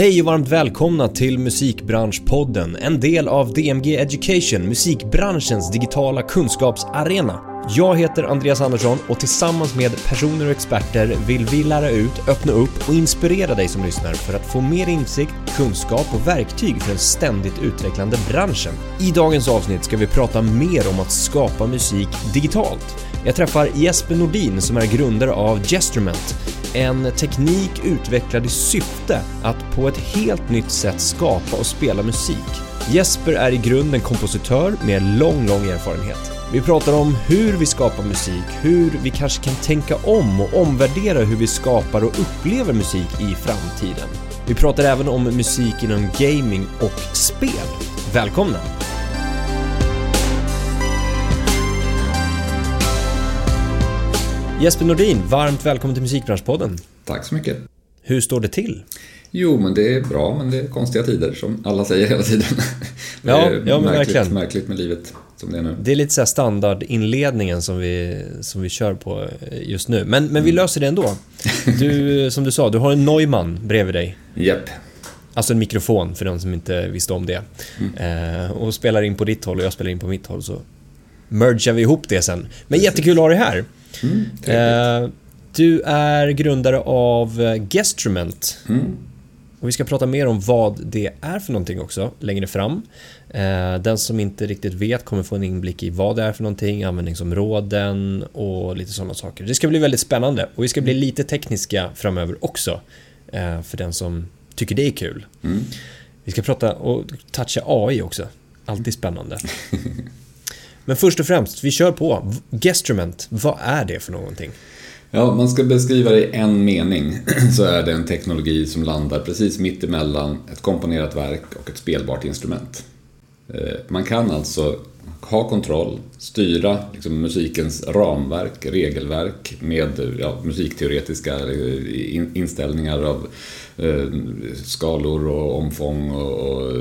Hej och varmt välkomna till Musikbranschpodden, en del av DMG Education, musikbranschens digitala kunskapsarena. Jag heter Andreas Andersson och tillsammans med personer och experter vill vi lära ut, öppna upp och inspirera dig som lyssnar för att få mer insikt, kunskap och verktyg för den ständigt utvecklande branschen. I dagens avsnitt ska vi prata mer om att skapa musik digitalt. Jag träffar Jesper Nordin som är grundare av Gesterment, en teknik utvecklad i syfte att på ett helt nytt sätt skapa och spela musik. Jesper är i grunden kompositör med lång, lång erfarenhet. Vi pratar om hur vi skapar musik, hur vi kanske kan tänka om och omvärdera hur vi skapar och upplever musik i framtiden. Vi pratar även om musik inom gaming och spel. Välkomna! Jesper Nordin, varmt välkommen till Musikbranschpodden. Tack så mycket. Hur står det till? Jo, men det är bra, men det är konstiga tider som alla säger hela tiden. Ja, ja men märkligt, verkligen. Märkligt med livet som det är nu. Det är lite så här standardinledningen som vi, som vi kör på just nu. Men, men vi löser det ändå. Du, som du sa, du har en Neumann bredvid dig. Japp. Alltså en mikrofon för de som inte visste om det. Eh, och spelar in på ditt håll och jag spelar in på mitt håll så mergar vi ihop det sen. Men jättekul att ha dig här. Mm. Eh, du är grundare av eh, Gestrument. Mm. Och vi ska prata mer om vad det är för någonting också längre fram. Eh, Den som inte riktigt vet kommer få en inblick i vad det är för någonting, användningsområden och lite sådana saker. Det ska bli väldigt spännande och vi ska bli lite tekniska framöver också. För den som tycker det är kul. Mm. Vi ska prata och toucha AI också. Alltid spännande. Men först och främst, vi kör på. Gestrument, vad är det för någonting? Ja, man ska beskriva det i en mening så är det en teknologi som landar precis mitt emellan ett komponerat verk och ett spelbart instrument. Eh, man kan alltså ha kontroll, styra liksom musikens ramverk, regelverk med ja, musikteoretiska in- inställningar av eh, skalor och omfång och, och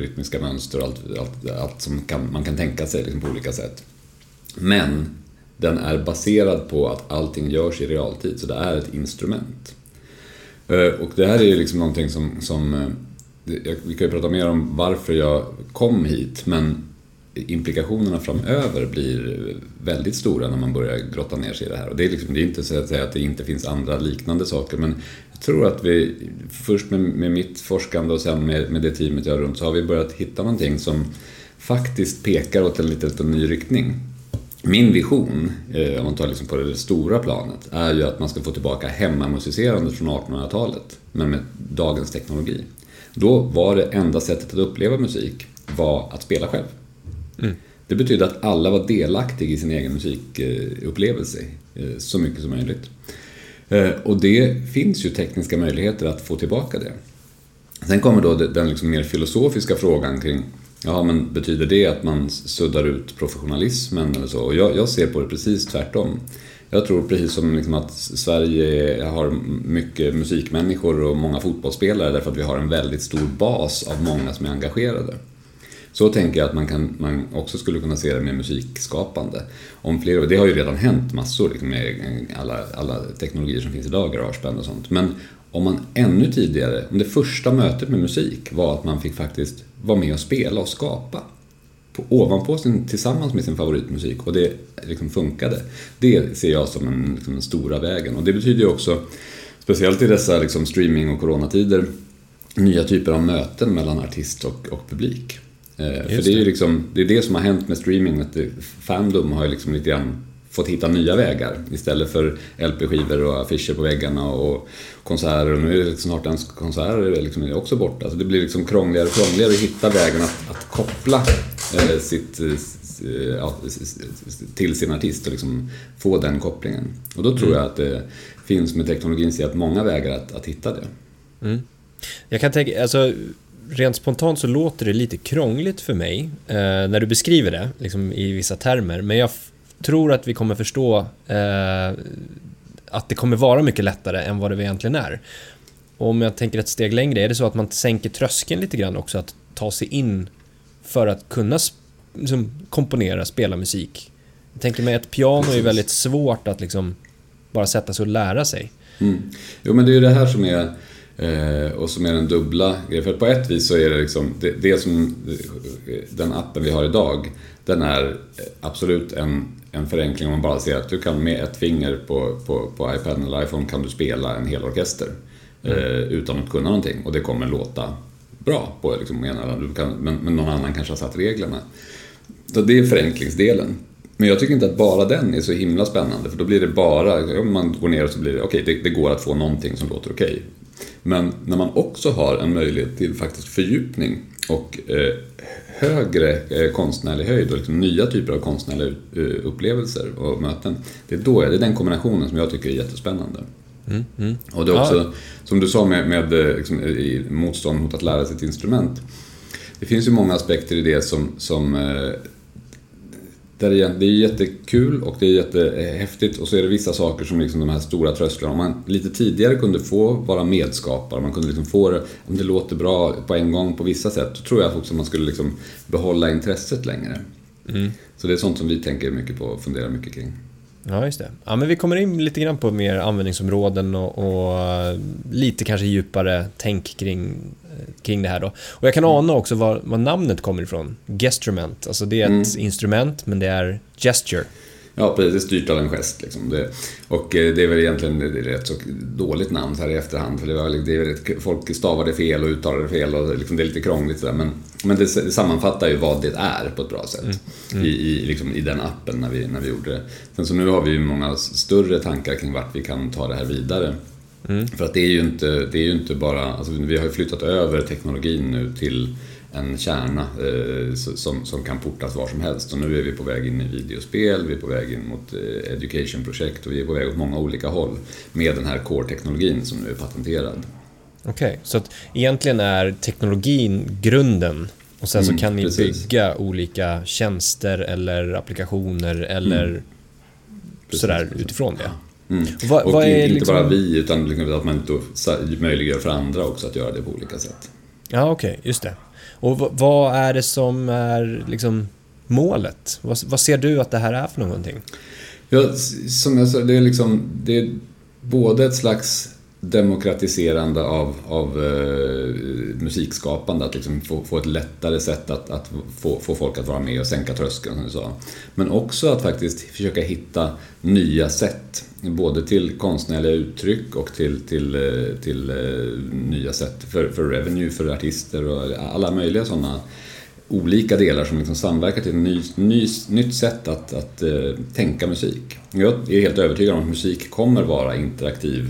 rytmiska mönster och allt, allt, allt som kan, man kan tänka sig liksom på olika sätt. Men den är baserad på att allting görs i realtid, så det är ett instrument. Eh, Och det här är ju liksom någonting som, som eh, vi kan ju prata mer om varför jag kom hit, men implikationerna framöver blir väldigt stora när man börjar grotta ner sig i det här. Och det är, liksom, det är inte så att säga att det inte finns andra liknande saker, men jag tror att vi, först med, med mitt forskande och sen med, med det teamet jag har runt, så har vi börjat hitta någonting som faktiskt pekar åt en lite, liten ny riktning. Min vision, eh, om man tar liksom på det stora planet, är ju att man ska få tillbaka hemmamusicerandet från 1800-talet, men med dagens teknologi. Då var det enda sättet att uppleva musik var att spela själv. Det betydde att alla var delaktiga i sin egen musikupplevelse eh, så mycket som möjligt. Eh, och det finns ju tekniska möjligheter att få tillbaka det. Sen kommer då den liksom mer filosofiska frågan kring Ja, men betyder det att man suddar ut professionalismen eller så? Och jag, jag ser på det precis tvärtom. Jag tror precis som liksom att Sverige har mycket musikmänniskor och många fotbollsspelare därför att vi har en väldigt stor bas av många som är engagerade. Så tänker jag att man, kan, man också skulle kunna se det med musikskapande. Om fler, det har ju redan hänt massor liksom med alla, alla teknologier som finns idag, garageband och sånt. Men om man ännu tidigare, om det första mötet med musik var att man fick faktiskt vara med och spela och skapa på, ovanpå sin, tillsammans med sin favoritmusik och det liksom funkade. Det ser jag som en, liksom den stora vägen och det betyder ju också, speciellt i dessa liksom streaming och coronatider, nya typer av möten mellan artist och, och publik. Eh, för Just det är ju det. liksom, det är det som har hänt med streaming, att Fandom har ju liksom lite grann fått hitta nya vägar istället för LP-skivor och affischer på väggarna och konserter och nu är det liksom snart ens konserter liksom är också borta. Så det blir liksom krångligare och krångligare att hitta vägen att, att koppla eh, sitt, eh, ja, till sin artist och liksom få den kopplingen. Och då tror jag att det finns med teknologins hjälp många vägar att, att hitta det. Jag kan tänka, alltså rent spontant så låter det lite krångligt för mig eh, när du beskriver det liksom, i vissa termer. Men jag tror att vi kommer förstå eh, att det kommer vara mycket lättare än vad det egentligen är. Och om jag tänker ett steg längre, är det så att man sänker tröskeln lite grann också att ta sig in för att kunna liksom, komponera, spela musik? Jag tänker mig att piano är väldigt svårt att liksom bara sätta sig och lära sig. Mm. Jo, men det är ju det här som är Eh, och som är den dubbla grejen. För på ett vis så är det liksom, det, det som, den appen vi har idag, den är absolut en, en förenkling om man bara ser att du kan med ett finger på, på, på iPad eller iPhone kan du spela en hel orkester. Mm. Eh, utan att kunna någonting och det kommer låta bra på liksom, ena, du kan, men, men någon annan kanske har satt reglerna. Så det är förenklingsdelen. Men jag tycker inte att bara den är så himla spännande för då blir det bara, om man går ner och så blir det okej, okay, det, det, går att få någonting som låter okej. Okay. Men när man också har en möjlighet till faktiskt fördjupning och eh, högre eh, konstnärlig höjd och liksom nya typer av konstnärliga eh, upplevelser och möten. Det är, då, det är den kombinationen som jag tycker är jättespännande. Mm, mm. Och det är också, ja. som du sa med, med liksom, motstånd mot att lära sig ett instrument. Det finns ju många aspekter i det som, som där det, är, det är jättekul och det är jättehäftigt och så är det vissa saker som liksom de här stora trösklarna. Om man lite tidigare kunde få vara medskapare, man kunde liksom få det, om det låter bra på en gång på vissa sätt, då tror jag också att man skulle liksom behålla intresset längre. Mm. Så det är sånt som vi tänker mycket på och funderar mycket kring. Ja, just det. Ja, men vi kommer in lite grann på mer användningsområden och, och lite kanske djupare tänk kring kring det här då. Och jag kan ana också var, var namnet kommer ifrån. Gestrument, alltså det är ett mm. instrument men det är gesture. Ja, precis. Det är styrt av en gest. Liksom. Det, och eh, det är väl egentligen ett rätt så dåligt namn så här i efterhand. För det var, det är, folk stavade fel och uttalade fel och liksom, det är lite krångligt sådär. Men, men det, det sammanfattar ju vad det är på ett bra sätt. Mm. Mm. I, i, liksom, I den appen när vi, när vi gjorde det. Sen så nu har vi ju många större tankar kring vart vi kan ta det här vidare. Mm. För att det är ju inte, det är ju inte bara, alltså vi har ju flyttat över teknologin nu till en kärna eh, som, som kan portas var som helst. Och nu är vi på väg in i videospel, vi är på väg in mot eh, education-projekt och vi är på väg åt många olika håll med den här core-teknologin som nu är patenterad. Okej, okay, så att egentligen är teknologin grunden och sen mm, så kan ni precis. bygga olika tjänster eller applikationer eller mm. sådär utifrån det? Mm. Vad, och vad inte liksom... bara vi, utan liksom att man då möjliggör för andra också att göra det på olika sätt. Ja, okej, okay, just det. Och vad är det som är liksom målet? Vad, vad, ser du att det här är för någonting? Ja, som jag sa, det är liksom, det är både ett slags demokratiserande av, av eh, musikskapande, att liksom få, få ett lättare sätt att, att få, få folk att vara med och sänka tröskeln som du sa. Men också att faktiskt försöka hitta nya sätt, både till konstnärliga uttryck och till, till, eh, till uh, nya sätt för, för revenue, för artister och alla möjliga sådana olika delar som liksom samverkar till ett ny, ny, nytt sätt att, att eh, tänka musik. Jag är helt övertygad om att musik kommer vara interaktiv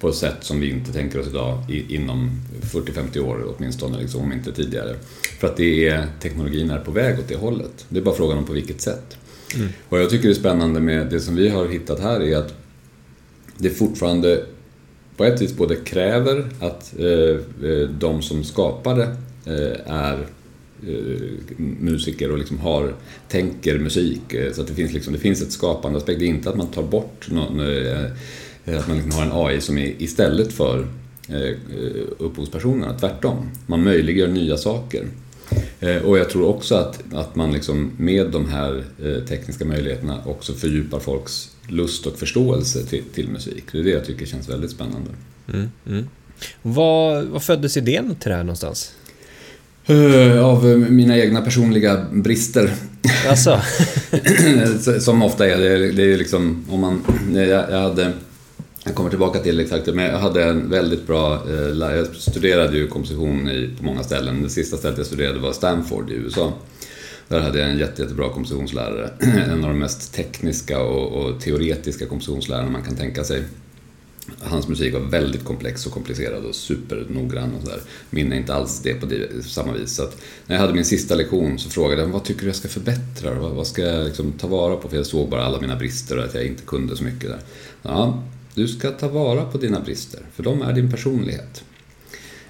på ett sätt som vi inte tänker oss idag inom 40-50 år åtminstone, liksom, om inte tidigare. För att det är, teknologin är på väg åt det hållet. Det är bara frågan om på vilket sätt. Mm. Och jag tycker det är spännande med det som vi har hittat här är att det fortfarande på ett vis både kräver att eh, eh de som skapar det eh, är eh, musiker och liksom har, tänker musik. Eh, så att det finns, liksom, det finns ett skapande aspekt. Det är inte att man tar bort någon, att man liksom har en AI som är istället för eh, upphovspersonerna, tvärtom. Man möjliggör nya saker. Eh, och jag tror också att, att man liksom med de här tekniska möjligheterna också fördjupar folks lust och förståelse till, till musik. Det är det jag tycker känns väldigt spännande. Mm, mm. Vad, vad föddes idén till det här någonstans? Av mina egna personliga brister. Alltså. Som ofta är, det, det är liksom om man, jag, jag hade jag kommer tillbaka till exakt men jag hade en väldigt bra eh, Jag studerade ju komposition i, på många ställen. Det sista stället jag studerade var Stanford i USA. Där hade jag en jätte, jättebra kompositionslärare. En av de mest tekniska och, och teoretiska kompositionslärarna man kan tänka sig. Hans musik var väldigt komplex och komplicerad och supernoggrann och sådär. Min är inte alls det på det, samma vis. Så när jag hade min sista lektion så frågade jag vad tycker du jag ska förbättra? Vad, vad ska jag liksom ta vara på? För jag såg bara alla mina brister och att jag inte kunde så mycket där. Ja, du ska ta vara på dina brister, för de är din personlighet.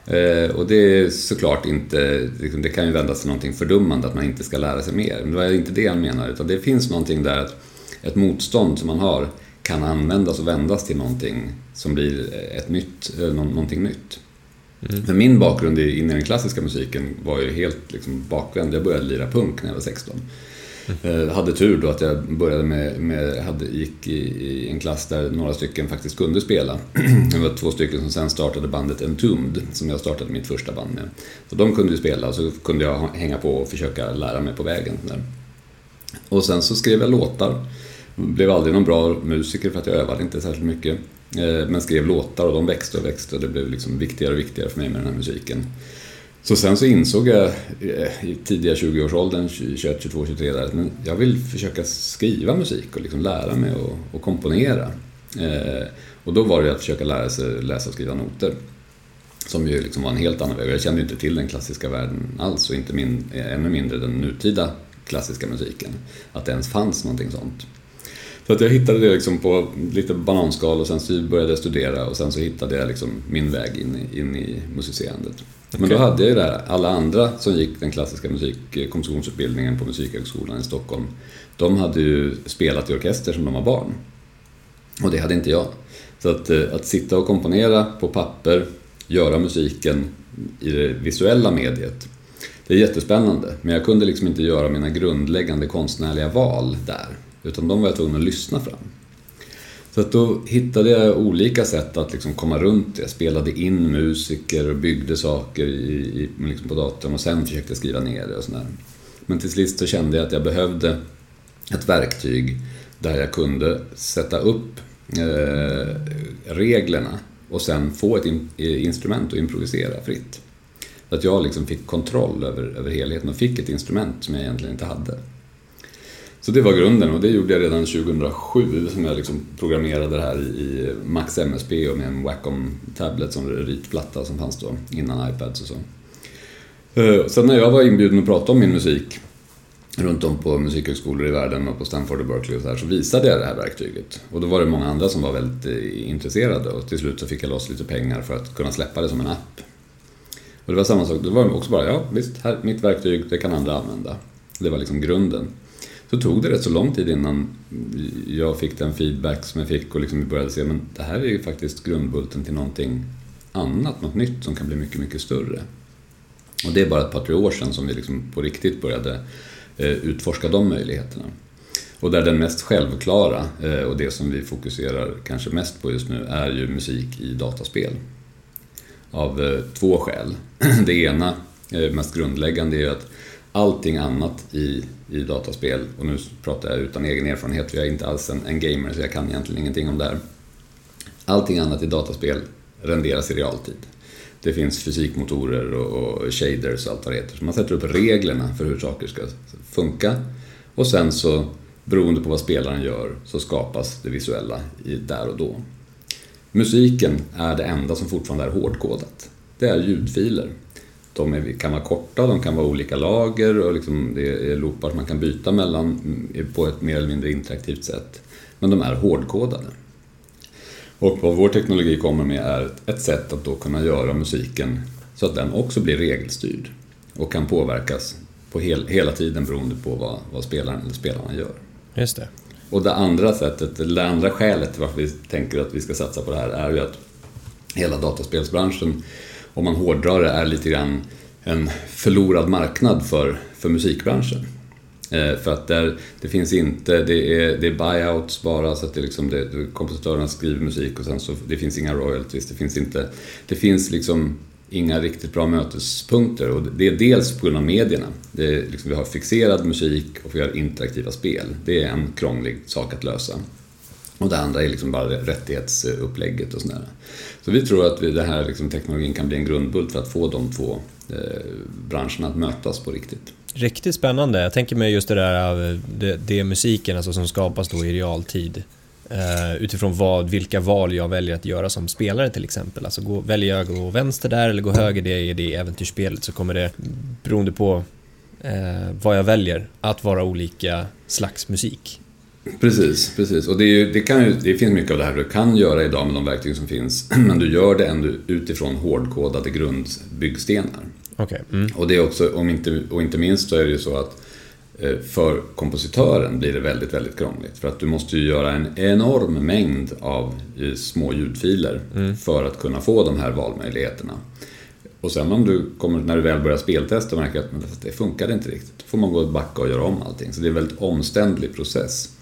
Eh, och det är såklart inte, liksom, det kan ju vändas till någonting fördummande att man inte ska lära sig mer. Men det var inte det han menar, utan det finns någonting där att ett motstånd som man har kan användas och vändas till någonting som blir ett nytt, eh, någonting nytt. Mm. För min bakgrund in i den klassiska musiken var ju helt liksom bakvänd. Jag började lira punk när jag var 16. Mm. hade tur då att jag började med, med hade, gick i, i, en klass där några stycken faktiskt kunde spela. det var två stycken som sen startade bandet Entombed, som jag startade mitt första band med. Så de kunde ju spela och så kunde jag hänga på och försöka lära mig på vägen. Där. Och sen så skrev jag låtar. Blev aldrig någon bra musiker för att jag övade inte särskilt mycket. Eh, men skrev låtar och de växte och växte och det blev liksom viktigare och viktigare för mig med den här musiken. Så sen så insåg jag eh, i tidiga 20-årsåldern, 21, 22, 23 där, att jag vill försöka skriva musik och liksom lära mig att komponera. Eh, och då var det att försöka lära sig läsa och skriva noter. Som ju liksom var en helt annan väg. Jag kände inte till den klassiska världen alls och inte min, eh, ännu mindre den nutida klassiska musiken. Att det ens fanns någonting sånt. Så att jag hittade det liksom på lite bananskal och sen så började jag studera och sen så hittade jag liksom min väg in in i musicerandet. Okay. Men då hade jag ju det här, alla andra som gick den klassiska musikkompositionsutbildningen på Musikhögskolan i Stockholm, de hade ju spelat i orkester som de var barn. Och det hade inte jag. Så att, eh, att sitta och komponera på papper, göra musiken i det visuella mediet, det är jättespännande. Men jag kunde liksom inte göra mina grundläggande konstnärliga val där. Utan de var jag tvungen att lyssna fram. Så att då hittade jag olika sätt att liksom komma runt det. Jag spelade in musiker och byggde saker i, i, liksom på datorn och sen försökte jag skriva ner det och sådär. Men till sist så kände jag att jag behövde ett verktyg där jag kunde sätta upp eh, reglerna och sen få ett in, eh, instrument och improvisera fritt. Så att jag liksom fick kontroll över, över helheten och fick ett instrument som jag egentligen inte hade. Så det var grunden och det gjorde jag redan 2007 som jag liksom programmerade det här i Max MSP och med en Wacom Tablet som ritplatta som fanns då innan iPads och så. Eh, sen när jag var inbjuden att prata om min musik runt om på musikhögskolor i världen och på Stanford och Berkeley och så här så visade jag det här verktyget. Och då var det många andra som var väldigt eh, intresserade och till slut så fick jag loss lite pengar för att kunna släppa det som en app. Och det var samma sak, det var också bara, ja visst, här, mitt verktyg, det kan andra använda. Det var liksom grunden så tog det rätt så lång tid innan jag fick den feedback som jag fick och liksom började se men det här är ju faktiskt grundbulten till någonting annat, något nytt som kan bli mycket, mycket större. Och det är bara ett par, tre år sedan som vi liksom på riktigt började eh, utforska de möjligheterna. Och där den mest självklara eh, och det som vi fokuserar kanske mest på just nu är ju musik i dataspel. Av eh, två skäl. Det ena, mest grundläggande, är ju att allting annat i, i dataspel, och nu pratar jag utan egen erfarenhet för jag är inte alls en, en gamer så jag kan egentligen ingenting om det här. Allting annat i dataspel renderas i realtid. Det finns fysikmotorer och, och shaders och allt vad det heter. Så man sätter upp reglerna för hur saker ska funka och sen så, beroende på vad spelaren gör, så skapas det visuella i, där och då. Musiken är det enda som fortfarande är hårdkodat. Det är ljudfiler de är, kan vara korta, de kan vara olika lager och liksom det är loopar som man kan byta mellan mm, på ett mer eller mindre interaktivt sätt. Men de är hårdkodade. Och vad vår teknologi kommer med är ett sätt att då kunna göra musiken så att den också blir regelstyrd och kan påverkas på hel, hela tiden beroende på vad, vad spelaren eller spelarna gör. Just det. Och det andra sättet, det andra skälet till varför vi tänker att vi ska satsa på det här är ju att hela dataspelsbranschen om man hårdrar det, är lite grann en förlorad marknad för, för musikbranschen. Eh, för att där, det finns inte, det är, det är buyouts bara så att det liksom det, kompositörerna skriver musik och sen så det finns inga royalties, det finns inte, det finns liksom inga riktigt bra mötespunkter och det är dels på grund av medierna. Det är liksom, vi har fixerad musik och vi har interaktiva spel. Det är en krånglig sak att lösa. Och det andra är liksom bara rättighetsupplägget och sådär. Så vi tror att vi, den här liksom, teknologin kan bli en grundbult för att få de två eh, branscherna att mötas på riktigt. Riktigt spännande. Jag tänker mig just det där det, det musiken alltså, som skapas då i realtid. Uh, utifrån vad, vilka val jag väljer att göra som spelare till exempel. Alltså gå, väljer jag att gå vänster där eller gå höger det i det äventyrsspelet så kommer det, beroende på uh, vad jag väljer, att vara olika slags musik. Precis, precis. Och det, är, det, kan ju, det finns mycket av det här du kan göra idag med de verktyg som finns, men du gör det ändå utifrån hårdkodade grundbyggstenar. Okay. Mm. Och det är också, om inte, och inte minst så är det ju så att eh, för kompositören blir det väldigt, väldigt krångligt. För att du måste ju göra en enorm mängd av eh, små ljudfiler mm. för att kunna få de här valmöjligheterna. Och sen om du kommer, när du väl börjar speltesta och märker att det funkade inte riktigt, då får man gå backa och göra om allting. Så det är en väldigt omständlig process.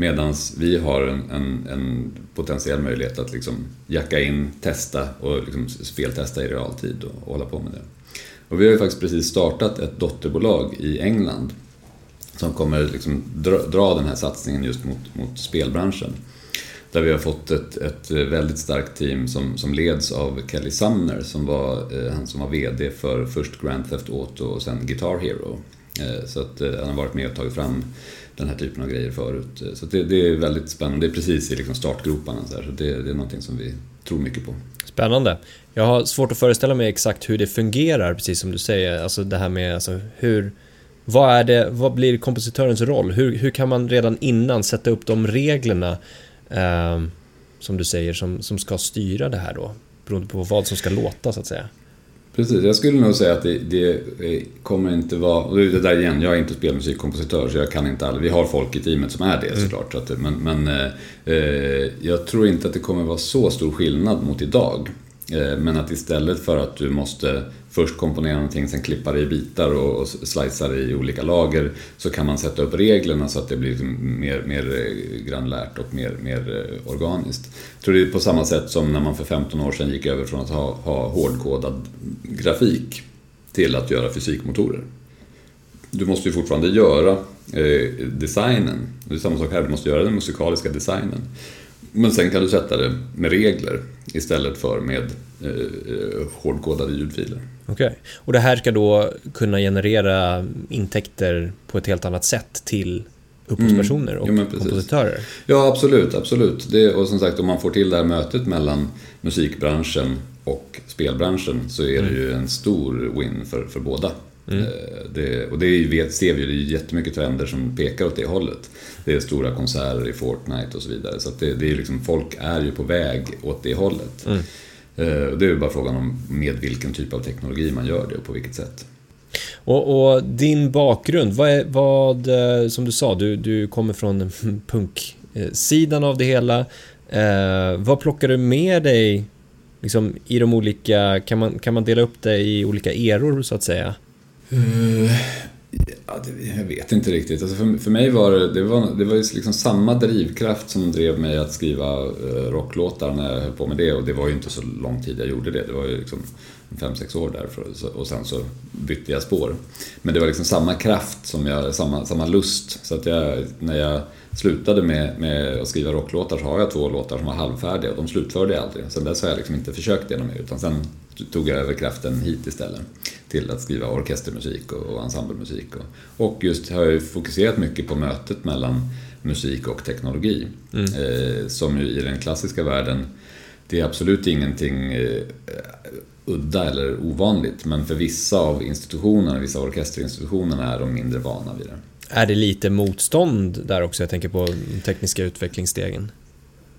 Medan vi har en, en, en, potentiell möjlighet att liksom jacka in, testa och liksom speltesta i realtid och, och hålla på med det. Och vi har ju faktiskt precis startat ett dotterbolag i England som kommer liksom dra, dra den här satsningen just mot, mot spelbranschen. Där vi har fått ett, ett väldigt starkt team som, som leds av Kelly Sumner som var, eh, han som var VD för först Grand Theft Auto och sen Guitar Hero. Eh, så att eh, han har varit med och tagit fram den här typen av grejer förut. Så det, det är väldigt spännande. Det är precis i liksom startgroparna. Så, så det, det är någonting som vi tror mycket på. Spännande. Jag har svårt att föreställa mig exakt hur det fungerar, precis som du säger. Alltså det här med alltså, hur... Vad, är det, vad blir kompositörens roll? Hur, hur kan man redan innan sätta upp de reglerna eh, som du säger som, som ska styra det här då? Beroende på vad som ska låta så att säga. Precis, jag skulle nog säga att det, det kommer inte vara... Och det där igen, jag är inte spelmusikkompositör så jag kan inte alla. Vi har folk i teamet som är det mm. såklart. Så att, men men eh, jag tror inte att det kommer vara så stor skillnad mot idag. Eh, men att istället för att du måste först komponera någonting, sen klippa det i bitar och, och slicea det i olika lager så kan man sätta upp reglerna så att det blir liksom mer, mer eh, grannlärt och mer, mer eh, organiskt. Jag tror det är på samma sätt som när man för 15 år sedan gick över från att ha, ha hårdkodad grafik till att göra fysikmotorer. Du måste ju fortfarande göra eh, designen. Det är samma sak här, du måste göra den musikaliska designen. Men sen kan du sätta det med regler istället för med eh, hårdkodade ljudfiler. Okej, okay. och det här ska då kunna generera intäkter på ett helt annat sätt till upphovspersoner mm. och ja, kompositörer? Ja, absolut. absolut. Det, och som sagt, om man får till det här mötet mellan musikbranschen och spelbranschen så är det ju en stor win för, för båda. Mm. Eh, det, och det vet, ser vi ju, det är jättemycket trender som pekar åt det hållet. Det är stora konserter i Fortnite och så vidare. Så det, det är liksom, folk är ju på väg åt det hållet. Mm. Eh, det är ju bara frågan om med vilken typ av teknologi man gör det och på vilket sätt. Och, och din bakgrund, vad, är, vad eh, som du sa, du, du kommer från punksidan av det hela. Eh, vad plockar du med dig liksom, i de olika, kan man, kan man dela upp det i olika eror så att säga? Uh, ja, det, jag vet inte riktigt. Alltså för, för mig var det, det var, det var liksom samma drivkraft som drev mig att skriva uh, rocklåtar när jag höll på med det. Och det var ju inte så lång tid jag gjorde det. Det var ju liksom fem sex år där för, och sen så bytte jag spår. Men det var liksom samma kraft, som jag, samma, samma lust. Så att jag, när jag slutade med, med att skriva rocklåtar så har jag två låtar som var halvfärdiga och de slutförde jag aldrig. Sen dess har jag liksom inte försökt det mer utan sen tog jag över kraften hit istället till att skriva orkestermusik och ensemblemusik. Och, och just har jag fokuserat mycket på mötet mellan musik och teknologi. Mm. Eh, som ju i den klassiska världen, det är absolut ingenting eh, udda eller ovanligt, men för vissa av institutionerna, vissa orkesterinstitutionerna är de mindre vana vid det. Är det lite motstånd där också? Jag tänker på de tekniska utvecklingsstegen.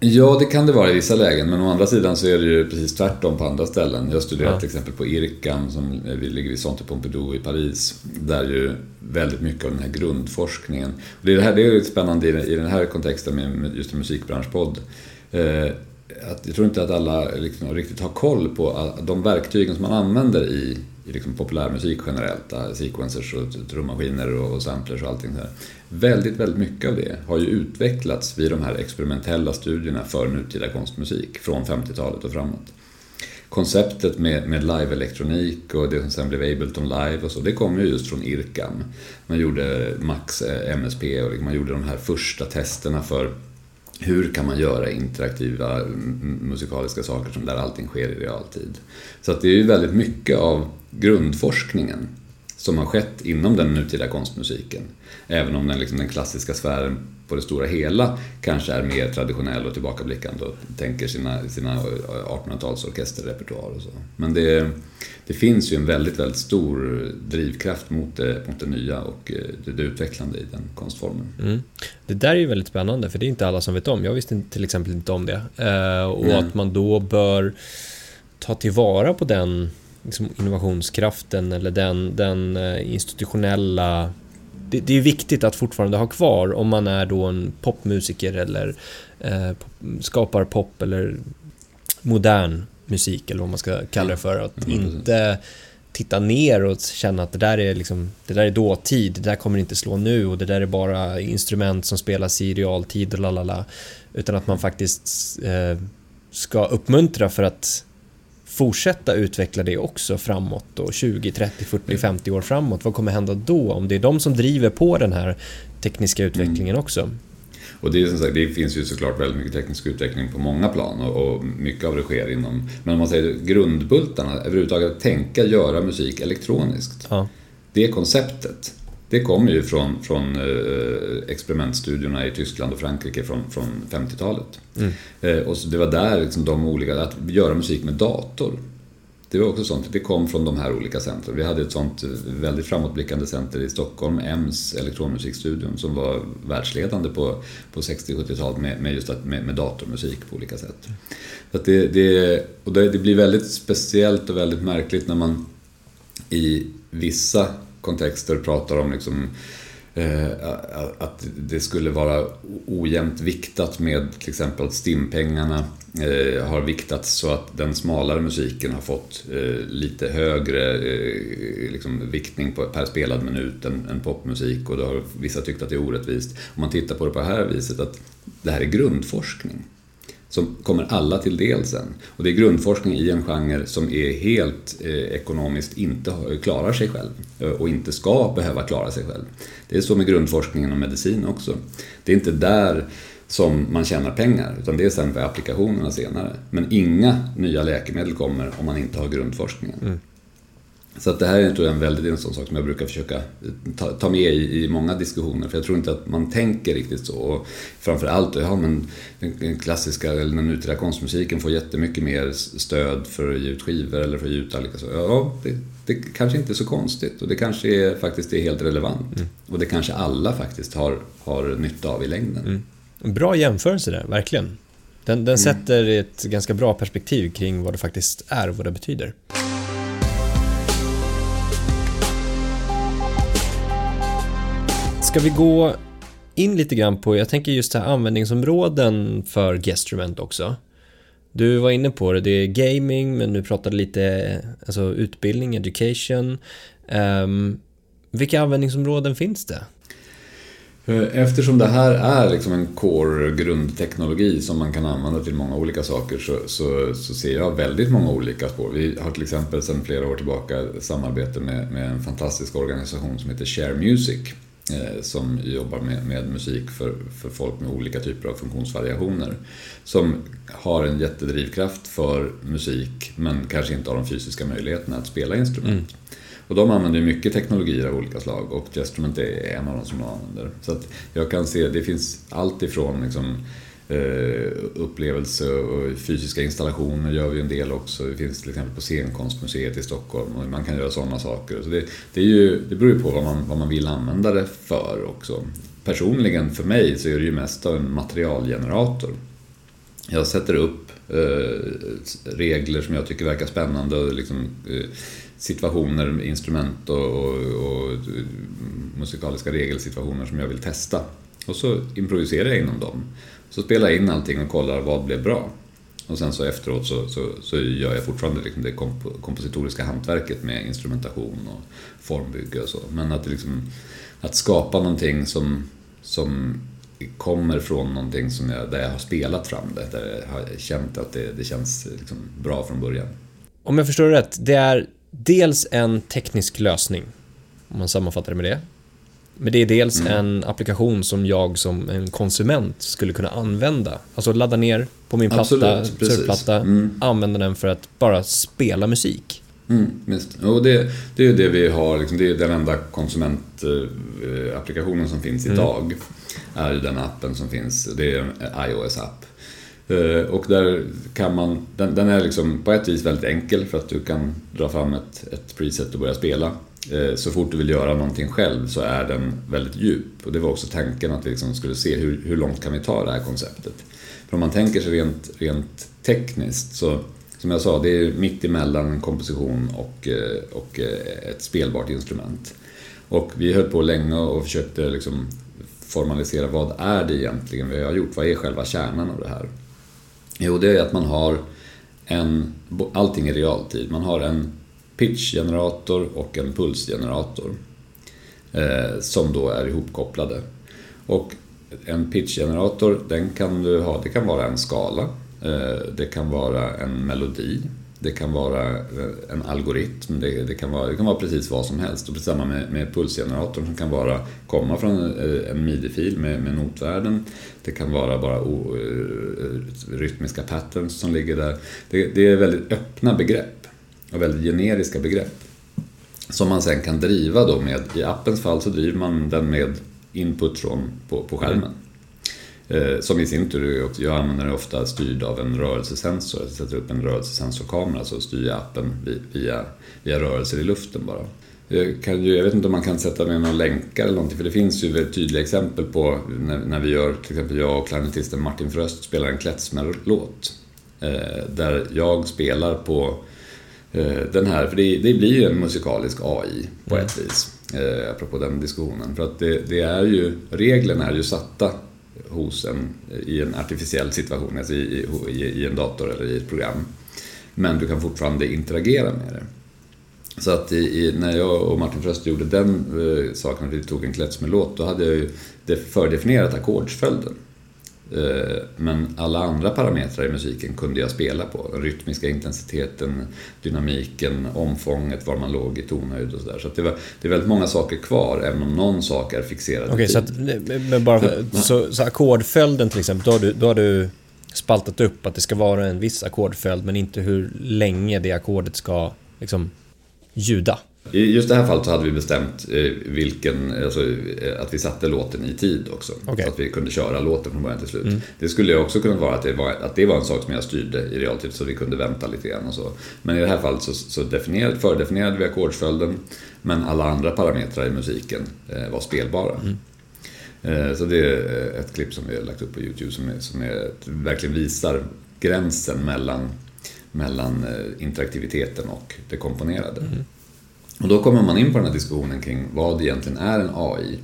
Ja, det kan det vara i vissa lägen, men å andra sidan så är det ju precis tvärtom på andra ställen. Jag studerar ja. till exempel på IRCAM som ligger vid Centre Pompidou i Paris, där ju väldigt mycket av den här grundforskningen, och det är, det här, det är spännande i den här kontexten med just en musikbranschpodd, eh, att jag tror inte att alla liksom riktigt har koll på ah, de verktygen som man använder i i liksom populärmusik generellt, ah, sequencers och trummaskiner och samplers och allting så Väldigt, väldigt mycket av det har ju utvecklats vid de här experimentella studierna för nutida konstmusik från 50-talet och framåt. Konceptet med, med live-elektronik och det som sen blev Ableton Live och så, det kom ju just från IRCAM. Man gjorde Max-MSP eh, och liksom man gjorde de här första testerna för hur kan man göra interaktiva musikaliska saker som där allting sker i realtid. Så att det är ju väldigt mycket av grundforskningen som har skett inom den nutida konstmusiken. Även om den, liksom, den klassiska sfären på det stora hela kanske är mer traditionell och tillbakablickande och tänker sina, sina 1800-tals orkesterrepertoar och så. Men det, det finns ju en väldigt, väldigt stor drivkraft mot det, mot det nya och eh, det, det utvecklande i den konstformen. Mm. Det där är ju väldigt spännande för det är inte alla som vet om. Jag visste till exempel inte om det. Eh, och mm. att man då bör ta tillvara på den liksom innovationskraften eller den, den eh, institutionella det, det, är viktigt att fortfarande ha kvar om man är då en popmusiker eller eh, skapar pop eller modern musik eller vad man ska kalla det för. Att mm, inte titta ner och känna att det där är liksom, det där är dåtid, det där kommer inte slå nu och det där är bara instrument som spelas i realtid och lalala. Utan att man faktiskt eh, ska uppmuntra för att fortsätta utveckla det också framåt då, 20, 30, 40, 50 år framåt. Vad kommer hända då? Om det är de som driver på den här tekniska utvecklingen mm. också. Och det, är som sagt, det finns ju såklart väldigt mycket teknisk utveckling på många plan och, och mycket av det sker inom... Men om man säger grundbultarna, överhuvudtaget tänka göra musik elektroniskt. Ja. Det konceptet, det kommer ju från, från eh, experimentstudierna i Tyskland och Frankrike från, från 50-talet. Mm. Eh, och det var där liksom de olika, att göra musik med dator. Det var också sånt, det kom från de här olika centren. Vi hade ett sånt väldigt framåtblickande center i Stockholm, EMS elektronmusikstudion, som var världsledande på, på 60-70-talet med, med just att, med, med datormusik på olika sätt. Så det, det, och det, det blir väldigt speciellt och väldigt märkligt när man i vissa kontexter pratar om liksom Eh, att det skulle vara ojämnt viktat med till exempel att STIM-pengarna eh, har viktats så att den smalare musiken har fått eh, lite högre eh, liksom, viktning per spelad minut än, popmusik och då har vissa tyckt att det är orättvist. Om man tittar på det på det här viset att det här är grundforskning som kommer alla till del sen. Och det är grundforskning i en genre som är helt eh, ekonomiskt inte eh, klarar sig själv eh, och inte ska behöva klara sig själv. Det är så med grundforskningen om medicin också. Det är inte där som man tjänar pengar, utan det är sen för applikationerna senare. Men inga nya läkemedel kommer om man inte har grundforskningen. Mm. Så att det här är tror jag, en väldigt en sån sak som jag brukar försöka ta, ta med i, i, många diskussioner. För jag tror inte att man tänker riktigt så. Och framförallt, ja men den klassiska eller den nutida konstmusiken får jättemycket mer stöd för att ge ut skivor eller för att ge ut olika saker. Ja, det, det kanske inte är så konstigt och det kanske är, faktiskt är helt relevant. Mm. Och det kanske alla faktiskt har, har nytta av i längden. Mm. Bra jämförelse där, verkligen. Den, den mm. sätter ett ganska bra perspektiv kring vad det faktiskt är och vad det betyder. Ska vi gå in lite grann på, jag tänker just här användningsområden för Gestrument också. Du var inne på det, det är gaming, men du pratade lite alltså utbildning, education. Um, vilka användningsområden finns det? Eh, eftersom det här är liksom en core grundteknologi som man kan använda till många olika saker så, så, så, ser jag väldigt många olika spår. Vi har till exempel sedan flera år tillbaka samarbete med, med en fantastisk organisation som heter Share Music som jobbar med, med musik för, för folk med olika typer av funktionsvariationer. Som har en jättedrivkraft för musik men kanske inte har de fysiska möjligheterna att spela instrument. Mm. Och de använder mycket teknologier av olika slag och Gestrument är en av dem som de använder. Så jag kan se, det finns allt ifrån liksom, Eh, upplevelse och fysiska installationer gör vi en del också. Det finns till exempel på Scenkonstmuseet i Stockholm och man kan göra sådana saker. Så det, det, är ju, det beror ju på vad man, vad man vill använda det för också. Personligen för mig så är det ju mest en materialgenerator. Jag sätter upp eh, regler som jag tycker verkar spännande och liksom, eh, situationer, instrument och, och, och eh, musikaliska regelsituationer som jag vill testa. Och så improviserar jag inom dem. Så spelar jag in allting och kollar vad blev bra. Och sen så efteråt så, så, så gör jag fortfarande liksom det komp kompositoriska hantverket med instrumentation och formbygge och så. Men att, liksom, att skapa någonting som, som kommer från någonting som jag, där jag har spelat fram det, där jag har känt att det, det känns liksom bra från början. Om jag förstår det rätt, det är dels en teknisk lösning, om man sammanfattar det med det. Men det är dels mm. en applikation som jag som en konsument skulle kunna använda. Alltså ladda ner på min platta, surfplatta, mm. använda den för att bara spela musik. Mm, just. Och det, det är det vi har, liksom, det är den enda konsumentapplikationen som finns mm. idag. Är den appen som finns, det är en iOS-app. Eh, och där kan man, den, den, är liksom på ett vis väldigt enkel för att du kan dra fram ett, ett preset och börja spela. Eh, så fort du vill göra någonting själv så är den väldigt djup. Och det var också tanken att vi liksom skulle se hur, hur långt kan vi ta det här konceptet. För om man tänker sig rent, rent tekniskt så, som jag sa, det är mitt emellan en komposition och, eh, och eh, ett spelbart instrument. Och vi höll på länge och försökte liksom formalisera vad är det egentligen vi har gjort? Vad är själva kärnan av det här? Jo, det är att man har en, allting i realtid. Man har en pitchgenerator och en pulsgenerator eh, som då är ihopkopplade. Och en pitchgenerator, den kan du ha, det kan vara en skala, eh, det kan vara en melodi, det kan vara eh, en algoritm, det, det, kan, vara, det kan vara precis vad som helst. Och precis samma med, med pulsgeneratorn som kan vara, komma från eh, en midi-fil med, med notvärden. Det kan vara bara o, eh, rytmiska patterns som ligger där. Det, det är väldigt öppna begrepp och väldigt generiska begrepp. Som man sen kan driva då med, i appens fall så driver man den med input från, på, på skärmen. Eh, som i sin tur, jag använder den ofta styrd av en rörelsesensor. Jag sätter upp en rörelsesensorkamera så styr jag appen via, via rörelser i luften bara. Jag, kan ju, jag vet inte om man kan sätta med några länkar eller någonting för det finns ju väldigt tydliga exempel på när, när vi gör, till exempel jag och klarinettisten Martin Fröst spelar en klezmer-låt. Eh, där jag spelar på den här, för det, det blir ju en musikalisk AI på ett mm. vis. Eh, apropå den diskussionen. För att det, det, är ju, reglerna är ju satta hos en, i en artificiell situation, alltså i, i, i en dator eller i ett program. Men du kan fortfarande interagera med det. Så att i, när jag och Martin Fröst gjorde den eh, saken, att vi tog en klezmer-låt, då hade jag ju fördefinierat ackordsföljden. Eh, men alla andra parametrar i musiken kunde jag spela på. Den rytmiska intensiteten, dynamiken, omfånget, var man låg i tonhöjd och sådär. Så, det, var, det är väldigt många saker kvar, även om någon sak är fixerad Okej, okay, så, att, men bara, så, så ackordföljden till exempel, då har, du, då har du spaltat upp att det ska vara en viss ackordföljd, men inte hur länge det ackordet ska liksom, ljuda? I just det här fallet så hade vi bestämt eh, vilken, alltså, eh, att vi satte låten i tid också. Okay. Så att vi kunde köra låten från början till slut. Mm. Det skulle också kunna vara att det var, att det var en sak som jag styrde i realtid så vi kunde vänta lite grann och så. Men i det här fallet så, så definierade, fördefinierade vi ackordsföljden men alla andra parametrar i musiken eh, var spelbara. Mm. Så det är ett klipp som vi har lagt upp på Youtube som, är, som är, verkligen visar gränsen mellan, mellan interaktiviteten och det komponerade. Mm. Och då kommer man in på den här diskussionen kring vad egentligen är en AI.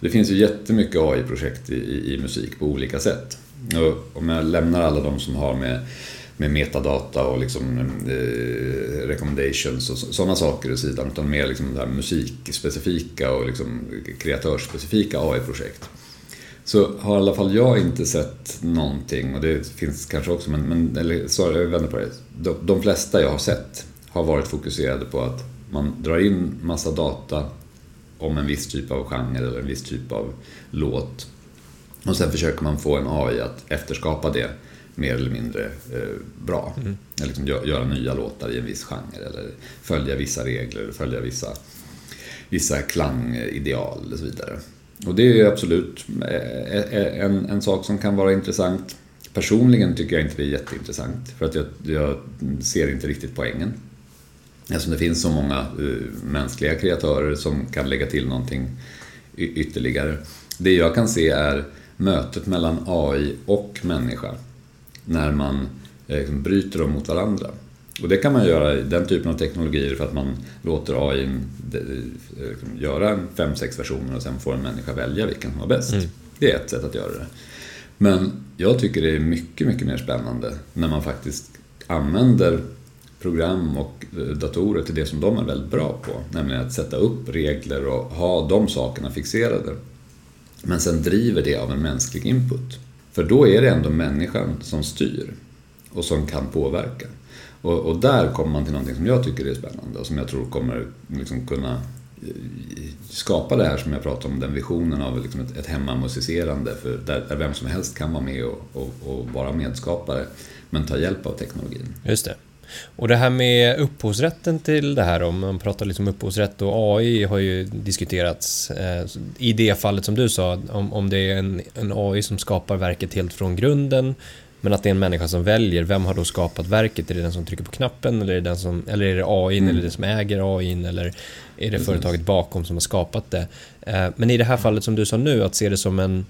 Det finns ju jättemycket AI-projekt i, i, i, musik på olika sätt. Och om jag lämnar alla de som har med, med metadata och liksom, eh, recommendations och sådana saker i sidan, utan mer liksom det musikspecifika och liksom kreatörsspecifika AI-projekt. Så har i alla fall jag inte sett någonting, och det finns kanske också, men, men eller, sorry, jag vänder på det. De, de flesta jag har sett har varit fokuserade på att man drar in massa data om en viss typ av genre eller en viss typ av låt. Och sen försöker man få en AI att efterskapa det mer eller mindre eh, bra. Mm. Eller liksom göra nya låtar i en viss genre eller följa vissa regler, följa vissa, vissa klangideal och så vidare. Och det är absolut eh, eh, en, en sak som kan vara intressant. Personligen tycker jag inte det är jätteintressant för att jag, jag ser inte riktigt poängen. Eftersom det finns så många uh, mänskliga kreatörer som kan lägga till någonting ytterligare. Det jag kan se är mötet mellan AI och människa när man eh, liksom bryter dem mot varandra. Och det kan man göra i den typen av teknologier för att man låter AI liksom, göra fem, sex versioner och sen får en människa välja vilken som var bäst. Mm. Det är ett sätt att göra det. Men jag tycker det är mycket, mycket mer spännande när man faktiskt använder program och eh, datorer till det som de är väldigt bra på, nämligen att sätta upp regler och ha de sakerna fixerade. Men sen driver det av en mänsklig input. För då är det ändå människan som styr och som kan påverka. Och, och där kommer man till någonting som jag tycker är spännande och som jag tror kommer liksom kunna eh, skapa det här som jag pratade om, den visionen av liksom ett, ett hemmamusicerande för där, där, vem som helst kan vara med och, och, och vara medskapare men ta hjälp av teknologin. Just det. Och det här med upphovsrätten till det här, om man pratar liksom upphovsrätt och AI har ju diskuterats. Eh, I det fallet som du sa, om, om det är en, en AI som skapar verket helt från grunden, men att det är en människa som väljer, vem har då skapat verket? Är det den som trycker på knappen eller är det, den som, eller är det AI mm. eller det som äger AI eller är det företaget bakom som har skapat det? Eh, men i det här fallet som du sa nu, att se det som en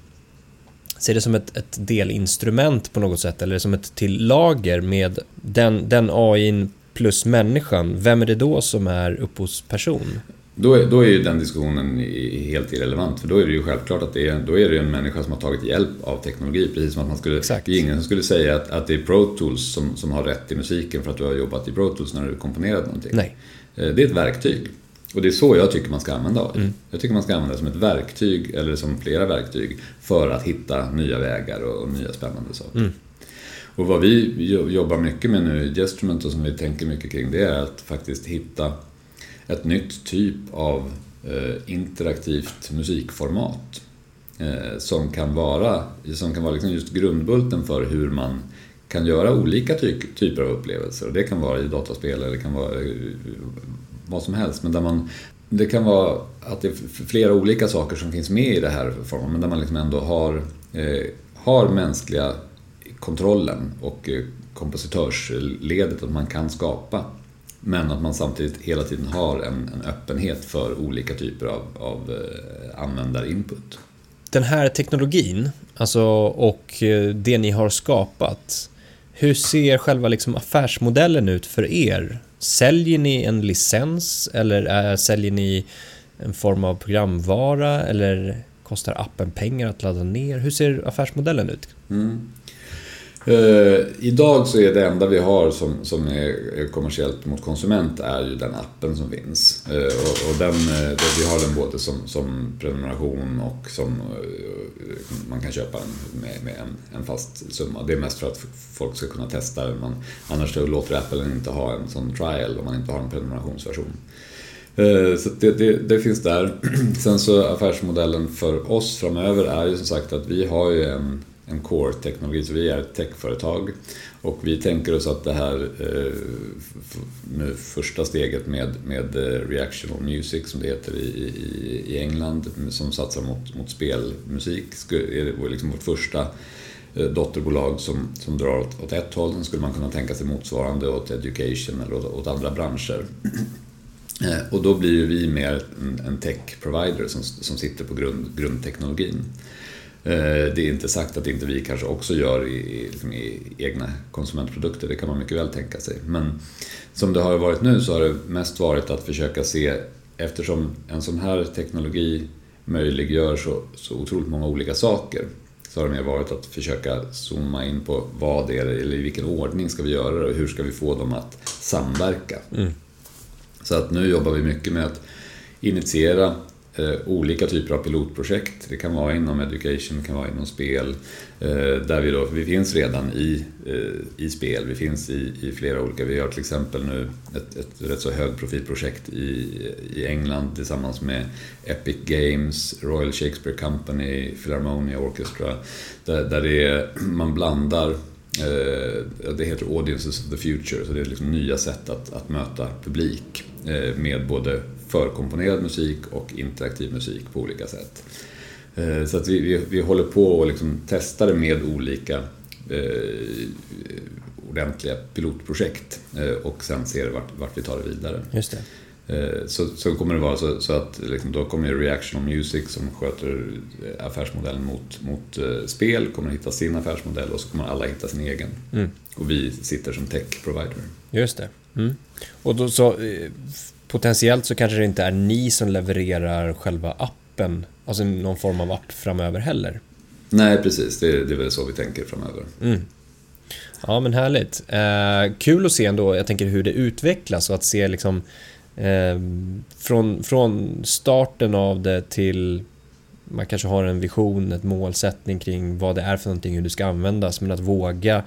ser det som ett, ett delinstrument på något sätt eller som ett till lager med den, den AI plus människan, vem är det då som är upphovsperson? då är, då är ju den diskussionen helt irrelevant. För då är det ju självklart att det är, då är det en människa som har tagit hjälp av teknologi. Precis som att man skulle, Exakt. det är ingen som skulle säga att, att det är Pro Tools som, som har rätt i musiken för att du har jobbat i Pro Tools när du komponerat någonting. Nej. Eh, det är ett verktyg. Och det är så jag tycker man ska använda AI. Mm. Jag tycker man ska använda det som ett verktyg, eller som flera verktyg, för att hitta nya vägar och, och nya spännande saker. Mm. Och vad vi jobbar mycket med nu i Gestrument och som vi tänker mycket kring, det är att faktiskt hitta ett nytt typ av eh, interaktivt musikformat. Eh, som kan vara, som kan vara liksom just grundbulten för hur man kan göra olika ty typer av upplevelser. Och det kan vara i dataspel eller det kan vara vad som helst. Men där man, det kan vara att det är flera olika saker som finns med i det här formen, men där man liksom ändå har, eh, har mänskliga kontrollen och eh, kompositörsledet, att man kan skapa. Men att man samtidigt hela tiden har en, en öppenhet för olika typer av, av eh, användarinput. Den här teknologin, alltså, och eh, det ni har skapat, hur ser själva liksom affärsmodellen ut för er? Säljer ni en licens eller är, säljer ni en form av programvara eller kostar appen pengar att ladda ner? Hur ser affärsmodellen ut? Mm. Uh, idag så är det enda vi har som, som är kommersiellt mot konsument är ju den appen som finns. Uh, och, och, den, uh, vi har den både som, som prenumeration och som man kan köpa den med, med en, en, fast summa. Det är mest för att folk ska kunna testa den. Man, annars så låter Apple inte ha en sån trial om man inte har en prenumerationsversion. Så det, det, det, finns där. Sen så affärsmodellen för oss framöver är ju som sagt att vi har ju en en core-teknologi, så vi är ett techföretag. Och vi tänker oss att det här eh, nu första steget med, med eh, Reactional Music, som det heter i, i, i England, som satsar mot, mot spelmusik, är liksom vårt första eh, dotterbolag som, som drar åt, åt ett håll. Sen skulle man kunna tänka sig motsvarande åt education eller åt, åt andra branscher. Och då blir ju vi mer en, en tech-provider som, som sitter på grund, grundteknologin. Eh, det är inte sagt att inte vi kanske också gör i, liksom i, egna konsumentprodukter, det kan man mycket väl tänka sig. Men som det har varit nu så har det mest varit att försöka se, eftersom en sån här teknologi möjliggör så, så otroligt många olika saker, så har det mer varit att försöka zooma in på vad det är, eller i vilken ordning ska vi göra det och hur ska vi få dem att samverka. Mm. Så att nu jobbar vi mycket med att initiera Eh, olika typer av pilotprojekt. Det kan vara inom education, det kan vara inom spel. Eh, där vi, då, vi finns redan i, eh, i spel, vi finns i, i flera olika. Vi har till exempel nu ett, ett rätt så högprofilprojekt i, i England tillsammans med Epic Games, Royal Shakespeare Company, Philharmonia Orchestra. Där, där det är, man blandar eh, det heter Audiences of the Future, så det är liksom nya sätt att, att möta publik eh, med både förkomponerad musik och interaktiv musik på olika sätt. Eh, så att vi, vi, vi håller på och liksom testar det med olika eh, ordentliga pilotprojekt eh, och sen ser vart, vart vi tar det vidare. Just det. Eh, så, så kommer det vara så, så att liksom, då kommer Reactional Music som sköter affärsmodellen mot, mot spel, kommer hitta sin affärsmodell och så kommer alla hitta sin egen. Mm. Och vi sitter som tech provider. Just det. Mm. Och då så, potentiellt så kanske det inte är ni som levererar själva appen, alltså någon form av app framöver heller. Nej, precis. Det är, det är väl så vi tänker framöver. Mm. Ja, men härligt. Eh, kul att se ändå, jag tänker hur det utvecklas och att se liksom eh, från, från starten av det till man kanske har en vision, ett målsättning kring vad det är för någonting, hur det ska användas, men att våga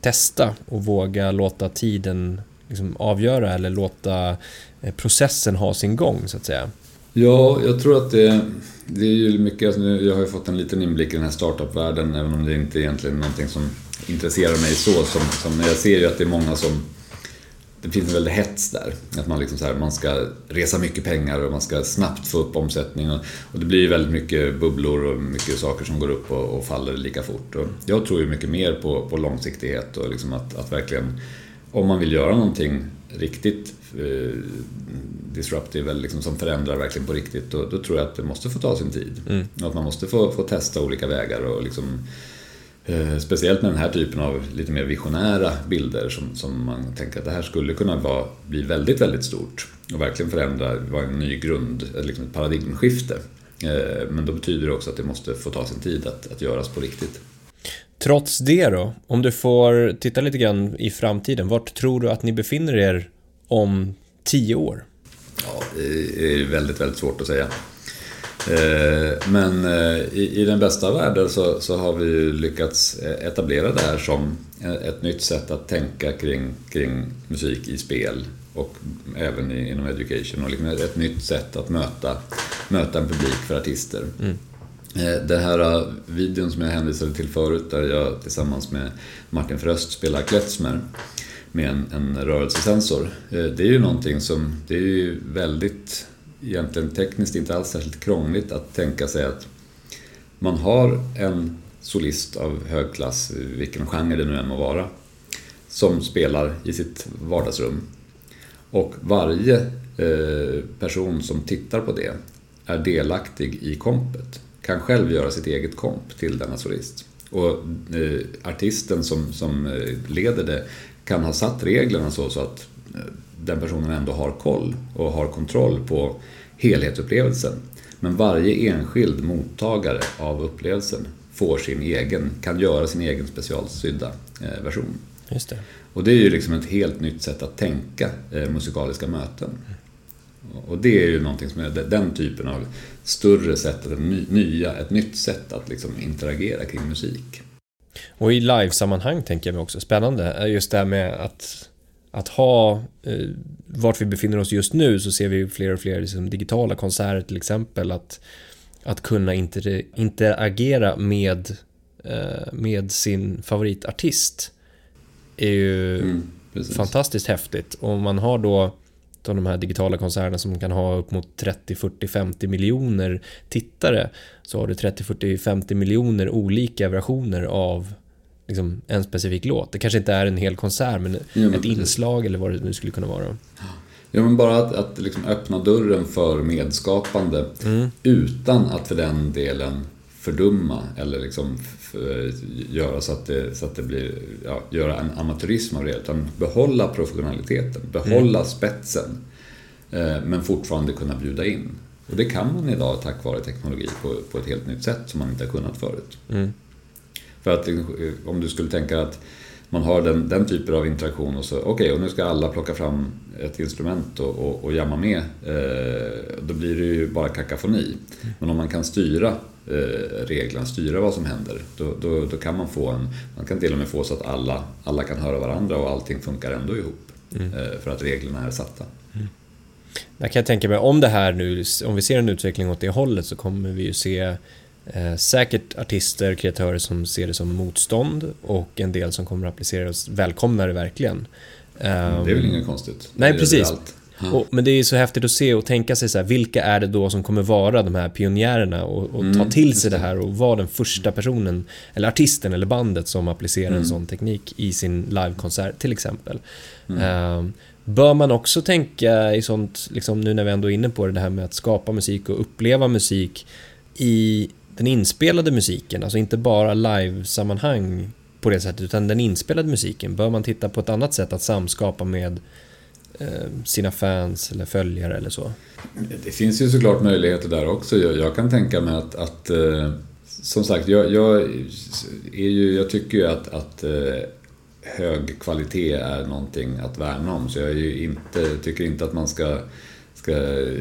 testa och våga låta tiden liksom avgöra eller låta Eh, processen ha sin gång så att säga? Ja, jag tror att det, det är ju mycket, alltså, jag har ju fått en liten inblick i den här startup-världen även om det inte egentligen är någonting som intresserar mig så. Som, som jag ser ju att det är många som det finns en väldig hets där. Att man, liksom så här, man ska resa mycket pengar och man ska snabbt få upp omsättning. Och, och det blir ju väldigt mycket bubblor och mycket saker som går upp och, och faller lika fort. Och jag tror ju mycket mer på, på långsiktighet och liksom att, att verkligen om man vill göra någonting riktigt eh, disruptive, eller liksom som förändrar verkligen på riktigt, då, då, tror jag att det måste få ta sin tid. Mm. Att man måste få, få testa olika vägar och liksom eh, Speciellt med den här typen av lite mer visionära bilder som, som man tänker att det här skulle kunna vara, bli väldigt, väldigt stort. och verkligen förändra, vara en ny grund, liksom ett paradigmskifte. Men då betyder det också att det måste få ta sin tid att, att göras på riktigt. Trots det då, om du får titta lite grann i framtiden, vart tror du att ni befinner er om tio år? Ja, det är väldigt, väldigt svårt att säga. Eh, men eh, i den bästa världen så, så har vi lyckats etablera det här som ett nytt sätt att tänka kring, kring musik i spel och även inom education och liksom ett nytt sätt att möta, möta en publik för artister. Mm. Eh, den här eh, videon som jag hänvisade till förut där jag tillsammans med Martin Fröst spelar klezmer med en, en rörelsesensor. Eh, det är ju någonting som, det är ju väldigt egentligen tekniskt inte alls särskilt krångligt att tänka sig att man har en solist av hög klass, vilken genre det nu än må vara, som spelar i sitt vardagsrum. Och varje person som tittar på det är delaktig i kompet, kan själv göra sitt eget komp till denna solist. Och eh, artisten som, som eh, leder det kan ha satt reglerna så, så att den personen ändå har koll och har kontroll på helhetsupplevelsen. Men varje enskild mottagare av upplevelsen får sin egen, kan göra sin egen specialsydda eh, version. Just det. Och det är ju liksom ett helt nytt sätt att tänka eh, musikaliska möten. Och det är ju någonting som är den typen av större sätt, ett, nya, ett nytt sätt att liksom interagera kring musik. Och i livesammanhang tänker jag mig också spännande, just det här med att att ha eh, vart vi befinner oss just nu så ser vi fler och fler liksom, digitala konserter till exempel att, att kunna inter, interagera med, eh, med sin favoritartist är ju mm, fantastiskt häftigt och man har då de här digitala konserterna som kan ha upp mot 30, 40, 50 miljoner tittare så har du 30, 40, 50 miljoner olika versioner av liksom, en specifik låt. Det kanske inte är en hel konsert, men ja, ett inslag eller vad det nu skulle kunna vara. Ja, men bara att, att liksom öppna dörren för medskapande mm. utan att för den delen fördumma eller liksom göra så att det, så att det blir, ja, göra en amatörism av det. Utan behålla professionaliteten, behålla mm. spetsen. Eh, men fortfarande kunna bjuda in. Och det kan man idag tack vare teknologi på, på ett helt nytt sätt som man inte har kunnat förut. Mm. För att eh, om du skulle tänka att man har den, den typen av interaktion och så, okej, okay, och nu ska alla plocka fram ett instrument och, och, och jamma med. Eh, då blir det ju bara kakafoni. Men om man kan styra eh, reglerna, styra vad som händer, då, då, då, kan man få en, man kan till och med få så att alla, alla kan höra varandra och allting funkar ändå ihop. Mm. Eh, för att reglerna är satta. Mm. Där kan jag tänka mig, om det här nu, om vi ser en utveckling åt det hållet så kommer vi ju se Eh, säkert artister, kreatörer som ser det som motstånd och en del som kommer att applicera och välkomnar det verkligen. det är väl inget konstigt? Nej, precis. Och, men det är så häftigt att se och tänka sig så här, vilka är det då som kommer vara de här pionjärerna och, och mm, ta till sig det här och vara den första personen, eller artisten eller bandet som applicerar mm. en sån teknik i sin livekonsert till exempel. Mm. Uh, bör man också tänka i sånt, liksom nu när vi ändå är inne på det, det här med att skapa musik och uppleva musik i den inspelade musiken, alltså inte bara live-sammanhang på det sättet, utan den inspelade musiken, bör man titta på ett annat sätt att samskapa med eh, sina fans eller följare eller så? Det finns ju såklart möjligheter där också. Jag, jag kan tänka mig att, att eh, som sagt, jag, jag, är ju, jag tycker ju att, att eh, hög kvalitet är någonting att värna om. Så jag inte, tycker inte att man ska, ska eh,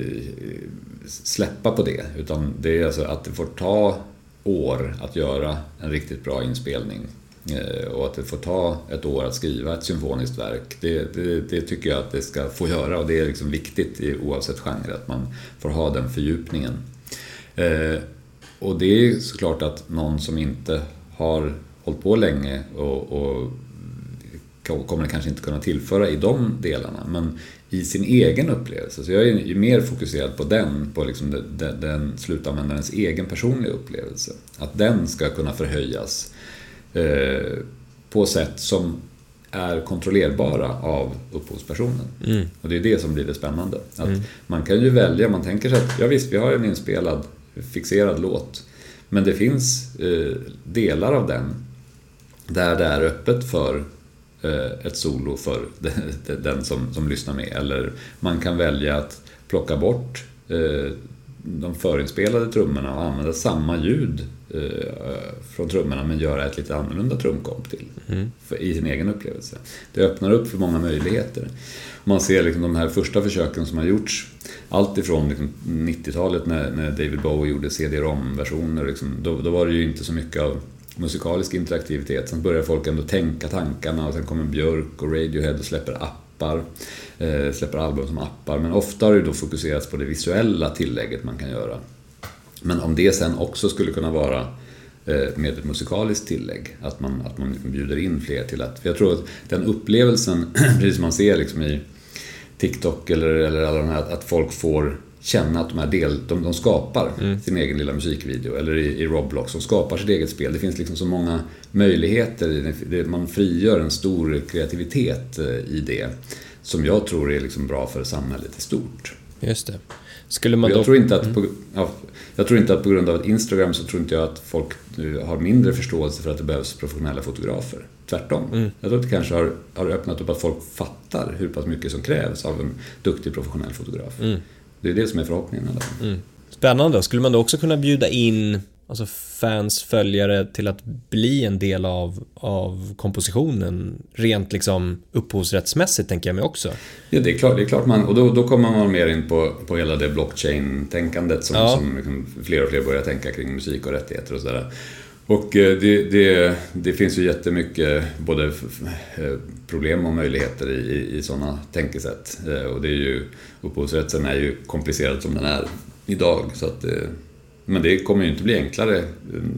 släppa på det. Utan det är alltså att det får ta år att göra en riktigt bra inspelning. Eh, och att det får ta ett år att skriva ett symfoniskt verk. Det, det, det tycker jag att det ska få göra och det är liksom viktigt oavsett genre att man får ha den fördjupningen. Eh, och det är såklart att någon som inte har hållit på länge och, och kommer kanske inte kunna tillföra i de delarna. Men i sin egen upplevelse. Så jag är ju mer fokuserad på den, på liksom den, den slutanvändarens egen personliga upplevelse. Att den ska kunna förhöjas eh, på sätt som är kontrollerbara av upphovspersonen. Mm. Och det är det som blir det spännande. Att mm. Man kan ju välja, man tänker sig att ja visst, vi har en inspelad, fixerad låt. Men det finns eh, delar av den där det är öppet för ett solo för den som, som lyssnar med. Eller man kan välja att plocka bort eh, de förinspelade trummorna och använda samma ljud från trummorna men göra ett lite annorlunda trumkomp till. Mm. För, I sin egen upplevelse. Det öppnar upp för många möjligheter. Man ser liksom de här första försöken som har gjorts. Allt ifrån liksom 90-talet när, när, David Bowie gjorde CD-ROM-versioner. Liksom, då, då var det ju inte så mycket av musikalisk interaktivitet. Sen börjar folk ändå tänka tankarna och sen kommer Björk och Radiohead och släpper appar. Eh, släpper album som appar. Men ofta har det då fokuserats på det visuella tillägget man kan göra. Men om det sen också skulle kunna vara eh, med ett musikaliskt tillägg. Att man, att man liksom bjuder in fler till att... För jag tror att den upplevelsen, precis som man ser liksom i TikTok eller, eller alla de här, att folk får känna att de, här del, de, de skapar mm. sin egen lilla musikvideo. Eller i, i Roblox, de skapar sitt eget spel. Det finns liksom så många möjligheter. Det, man frigör en stor kreativitet eh, i det. Som jag tror är liksom bra för samhället i stort. Just det. Skulle man jag, då... tror inte att mm. på, ja, jag tror inte att på grund av Instagram så tror inte jag att folk nu har mindre förståelse för att det behövs professionella fotografer. Tvärtom. Mm. Jag tror att det kanske har, har öppnat upp att folk fattar hur pass mycket som krävs av en duktig professionell fotograf. Mm. Det är det som är förhoppningen. Mm. Spännande. Skulle man då också kunna bjuda in alltså fans, följare till att bli en del av, av kompositionen rent liksom upphovsrättsmässigt tänker jag mig också. Ja, det är klart, det är klart man, och då, då kommer man mer in på, på hela det blockchain-tänkandet som, ja. som liksom fler och fler börjar tänka kring musik och rättigheter och sådär. Och eh, det, det, det, finns ju jättemycket både eh, problem och möjligheter i, i sådana tänkesätt. Eh, och det är ju, upphovsrätten är ju komplicerad som den är idag. Så att, men det kommer ju inte bli enklare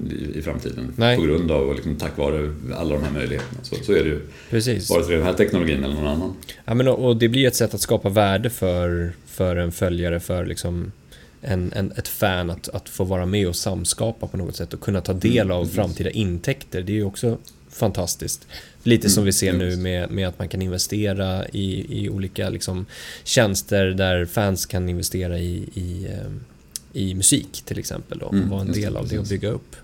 i, i framtiden Nej. på grund av och liksom, tack vare alla de här möjligheterna. Så, så är det ju. Precis. Vare sig det är den här teknologin eller någon annan. Ja, men, och det blir ett sätt att skapa värde för, för en följare, för liksom en, en, ett fan att, att få vara med och samskapa på något sätt och kunna ta del av mm, framtida intäkter. Det är ju också fantastiskt. Lite som mm, vi ser nu med, med att man kan investera i, i olika liksom, tjänster där fans kan investera i, i, eh, i musik till exempel och mm, vara en del av det och bygga upp.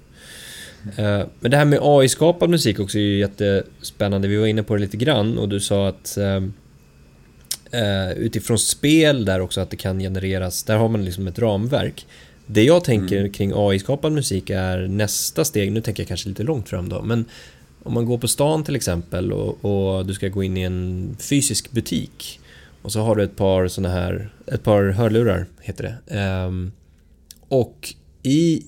Eh, men det här med AI-skapad musik också är ju jättespännande. Vi var inne på det lite grann och du sa att eh, eh, utifrån spel där också att det kan genereras, där har man liksom ett ramverk. Det jag tänker mm. kring AI-skapad musik är nästa steg, nu tänker jag kanske lite långt fram då, men om man går på stan till exempel och, och du ska gå in i en fysisk butik och så har du ett par sådana här, ett par hörlurar heter det. Um, och i,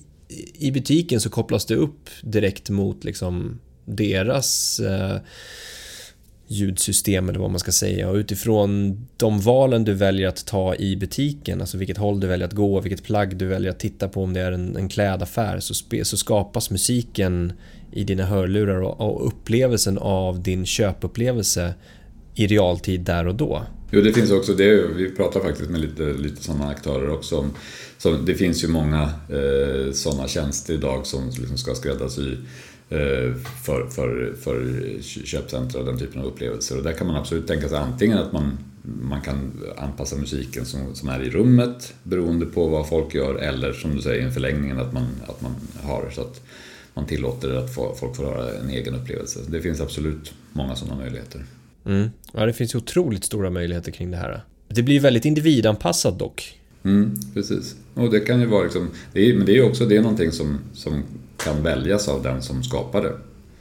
i butiken så kopplas det upp direkt mot liksom deras uh, ljudsystem eller vad man ska säga och utifrån de valen du väljer att ta i butiken, alltså vilket håll du väljer att gå, vilket plagg du väljer att titta på om det är en, en klädaffär så, spe, så skapas musiken i dina hörlurar och, och upplevelsen av din köpupplevelse i realtid där och då. Jo, det finns också, det, vi pratar faktiskt med lite, lite sådana aktörer också. Så det finns ju många eh, sådana tjänster idag som liksom ska skräddarsy för, för, för köpcentra och den typen av upplevelser. Och där kan man absolut tänka sig antingen att man, man kan anpassa musiken som, som är i rummet beroende på vad folk gör eller som du säger i förlängningen att man, att man har så att man tillåter att folk får höra en egen upplevelse. Det finns absolut många sådana möjligheter. Mm. Ja, det finns otroligt stora möjligheter kring det här. Det blir väldigt individanpassat dock. Mm, precis. Och det kan ju vara liksom, det är, men det är ju också det är någonting som, som kan väljas av den som skapar det.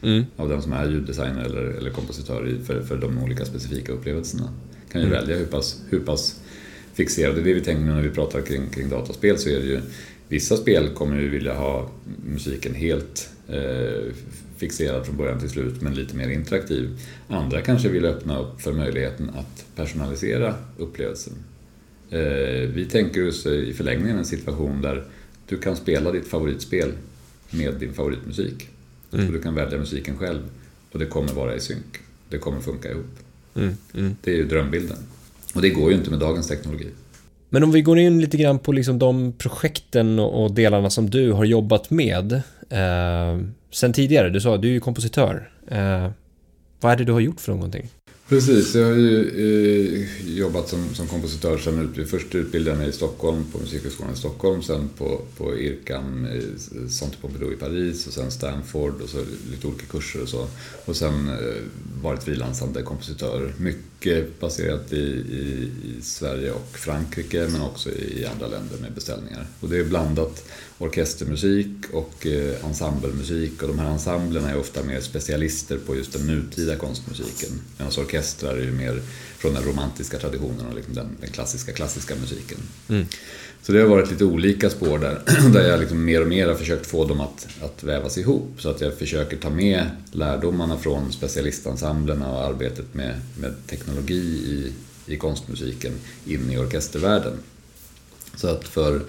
Mm. Av den som är ljuddesigner eller, eller kompositör för, för de olika specifika upplevelserna. Kan ju mm. välja hur pass, hur pass fixerade, det vi tänker när vi pratar kring, kring dataspel så är det ju Vissa spel kommer ju vilja ha musiken helt eh, fixerad från början till slut men lite mer interaktiv. Andra kanske vill öppna upp för möjligheten att personalisera upplevelsen. Eh, vi tänker oss i förlängningen en situation där du kan spela ditt favoritspel med din favoritmusik. Mm. Och du kan välja musiken själv och det kommer vara i synk. Det kommer funka ihop. Mm. Mm. Det är ju drömbilden. Och det går ju inte med dagens teknologi. Men om vi går in lite grann på liksom de projekten och delarna som du har jobbat med eh, sen tidigare. Du sa att du är kompositör. Eh, vad är det du har gjort för någonting? Precis, jag har ju eh, jobbat som, som kompositör sen ut. Först utbildade jag mig i Stockholm på Musikhögskolan i Stockholm, sen på, på IRCAM, Centre eh, Pompidou i Paris och sen Stanford och så lite olika kurser och så. Och sen eh, varit frilansande kompositör. Mycket baserat i, i, i, Sverige och Frankrike men också i andra länder med beställningar. Och det är blandat orkestermusik och eh, ensemblemusik och de här ensemblerna är ofta mer specialister på just den nutida konstmusiken. Medan orkestrar är ju mer från den romantiska traditionen och liksom den, den, klassiska, klassiska musiken. Mm. Så det har varit lite olika spår där, där jag liksom mer och mer har försökt få dem att, att vävas ihop. Så att jag försöker ta med lärdomarna från specialistensemblerna och arbetet med, med teknologi i, i konstmusiken in i orkestervärlden. Så att för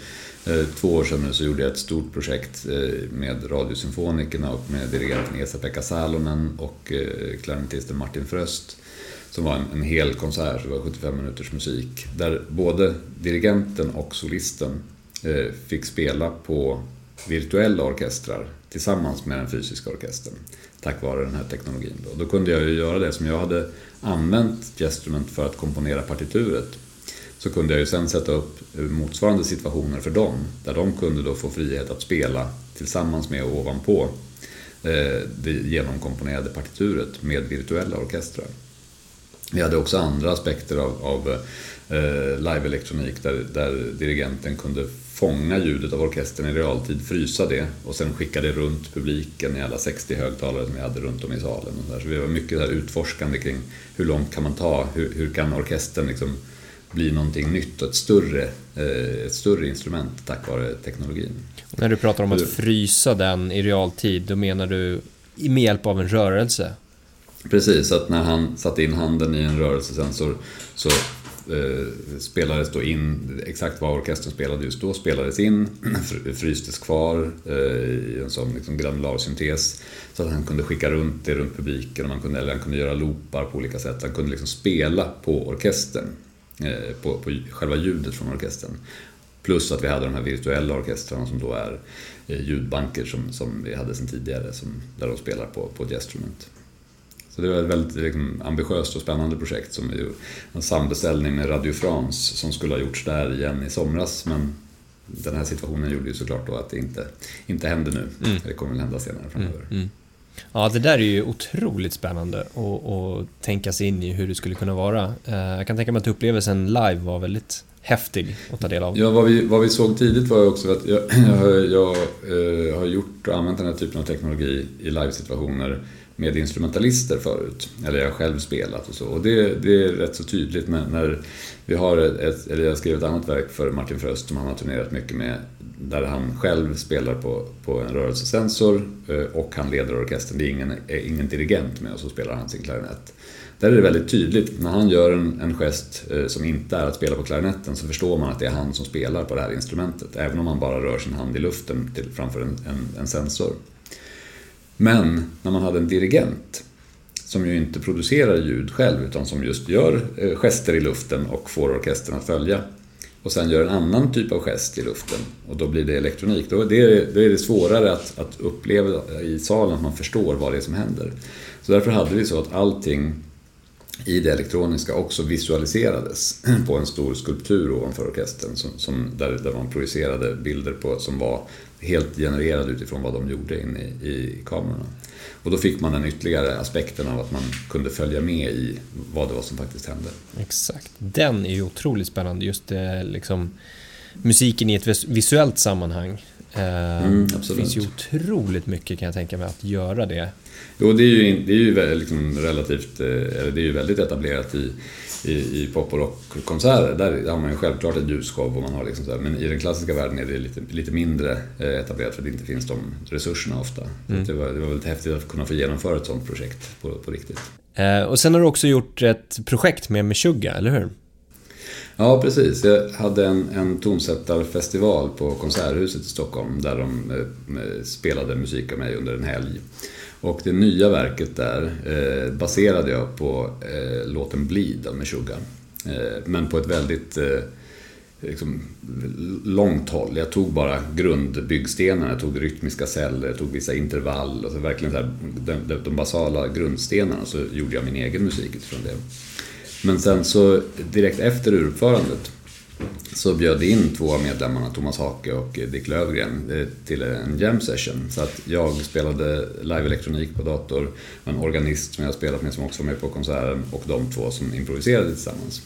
Eh, två år sedan så gjorde jag ett stort projekt eh, med Radiosymfonikerna och med dirigenten Esa-Pekka Salonen och eh, klarinettisten Martin Fröst som var en, en hel konsert, det var 75 minuters musik, där både dirigenten och solisten fick spela på virtuella orkestrar tillsammans med den fysiska orkestern tack vare den här teknologin. Då, då kunde jag ju göra det som jag hade använt Gestrument för att komponera partituret så kunde jag ju sen sätta upp motsvarande situationer för dem där de kunde då få frihet att spela tillsammans med och ovanpå eh, det genomkomponerade partituret med virtuella orkestrar. Vi hade också andra aspekter av, av eh, live-elektronik där, där dirigenten kunde fånga ljudet av orkestern i realtid, frysa det och sen skicka det runt publiken i alla 60 högtalare som vi hade runt om i salen. Och där. Så vi var mycket där utforskande kring hur långt kan man ta, hur, hur kan orkestern liksom bli någonting nytt och ett större, eh, ett större instrument tack vare teknologin. När du pratar om att frysa den i realtid, då menar du med hjälp av en rörelse? Precis, att när han satte in handen i en rörelsesensor så eh, spelades då in, exakt vad orkestern spelade just då spelades in, frystes kvar eh, i en sån liksom granularsyntes så att han kunde skicka runt det runt publiken och man kunde, eller han kunde göra loopar på olika sätt. Han kunde liksom spela på orkestern, på, på själva ljudet från orkestern. Plus att vi hade de här virtuella orkestrarna som då är eh, ljudbanker som, som vi hade sedan tidigare, som, där de spelar på, på ett instrument. Så det var ett väldigt liksom, ambitiöst och spännande projekt som är en sambeställning med Radio France som skulle ha gjorts där igen i somras men den här situationen gjorde ju såklart då att det inte, inte hände nu. Mm. Det kommer väl hända senare framöver. Mm. Mm. Ja, det där är ju otroligt spännande att tänka sig in i hur det skulle kunna vara. Eh, jag kan tänka mig att upplevelsen live var väldigt häftig att ta del av. Ja, vad vi, vad vi såg tidigt var ju också att jag, jag, jag, jag eh, har gjort och använt den här typen av teknologi i livesituationer med instrumentalister förut. Eller jag har själv spelat och så. Och det, det är rätt så tydligt när, när vi har ett, eller jag skrev ett annat verk för Martin Fröst som han har turnerat mycket med. Där han själv spelar på, på en rörelsesensor eh, och han leder orkestern. Det är ingen, är ingen dirigent med och så spelar han sin klarinett. Där är det väldigt tydligt, när han gör en, en gest eh, som inte är att spela på klarinetten så förstår man att det är han som spelar på det här instrumentet. Även om han bara rör sin hand i luften till, framför en, en, en sensor. Men när man hade en dirigent som ju inte producerar ljud själv utan som just gör eh, gester i luften och får orkestern att följa och sen gör en annan typ av gest i luften och då blir det elektronik. Då är det, då är det svårare att, att uppleva i salen att man förstår vad det är som händer. Så därför hade vi så att allting i det elektroniska också visualiserades på en stor skulptur ovanför orkestern som, som där, där man projicerade bilder på som var helt genererade utifrån vad de gjorde inne i, i kamerorna. Och då fick man den ytterligare aspekten av att man kunde följa med i vad det var som faktiskt hände. Exakt. Den är ju otroligt spännande, just det, liksom musiken i ett visuellt sammanhang. Eh, mm, det finns ju otroligt mycket kan jag tänka mig att göra det. Jo, det är ju, det är ju liksom relativt, eh, eller det är ju väldigt etablerat i, i, i pop och rockkonserter. Där har man ju självklart ett ljusshow och man har liksom så här, men i den klassiska världen är det lite, lite mindre eh, etablerat för att det inte finns de resurserna ofta. Mm. Det, var, det var väldigt häftigt att kunna få genomföra ett sånt projekt på, på riktigt. Eh, och sen har du också gjort ett projekt med Meshuggah, eller hur? Ja, precis. Jag hade en, en tonsättarfestival på Konserthuset i Stockholm där de eh, eh, spelade musik av mig under en helg. Och det nya verket där eh, baserade jag på eh, låten Bleed av Meshuggah. Eh, men på ett väldigt eh, liksom, långt håll. Jag tog bara grundbyggstenarna, jag tog rytmiska celler, jag tog vissa intervall, alltså verkligen så här, de, de, basala grundstenarna så gjorde jag min egen musik utifrån det. Men sen så direkt efter uruppförandet så bjöd in två av medlemmarna, Thomas Hake och Dick Lövgren, eh, till en jam session. Så att jag spelade live-elektronik på dator, en organist som jag spelat med som också var med på konserten och de två som improviserade tillsammans.